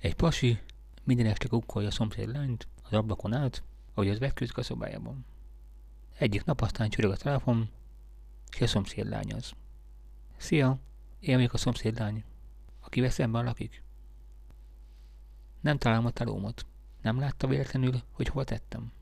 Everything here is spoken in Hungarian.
Egy pasi minden este kukkolja a szomszéd lányt az ablakon át, ahogy az vetkőzik a szobájában. Egyik nap aztán csörög a telefon, és a szomszéd lány az. Szia, én vagyok a szomszéd lány, aki szemben lakik. Nem találom a talómat, Nem látta véletlenül, hogy hova tettem?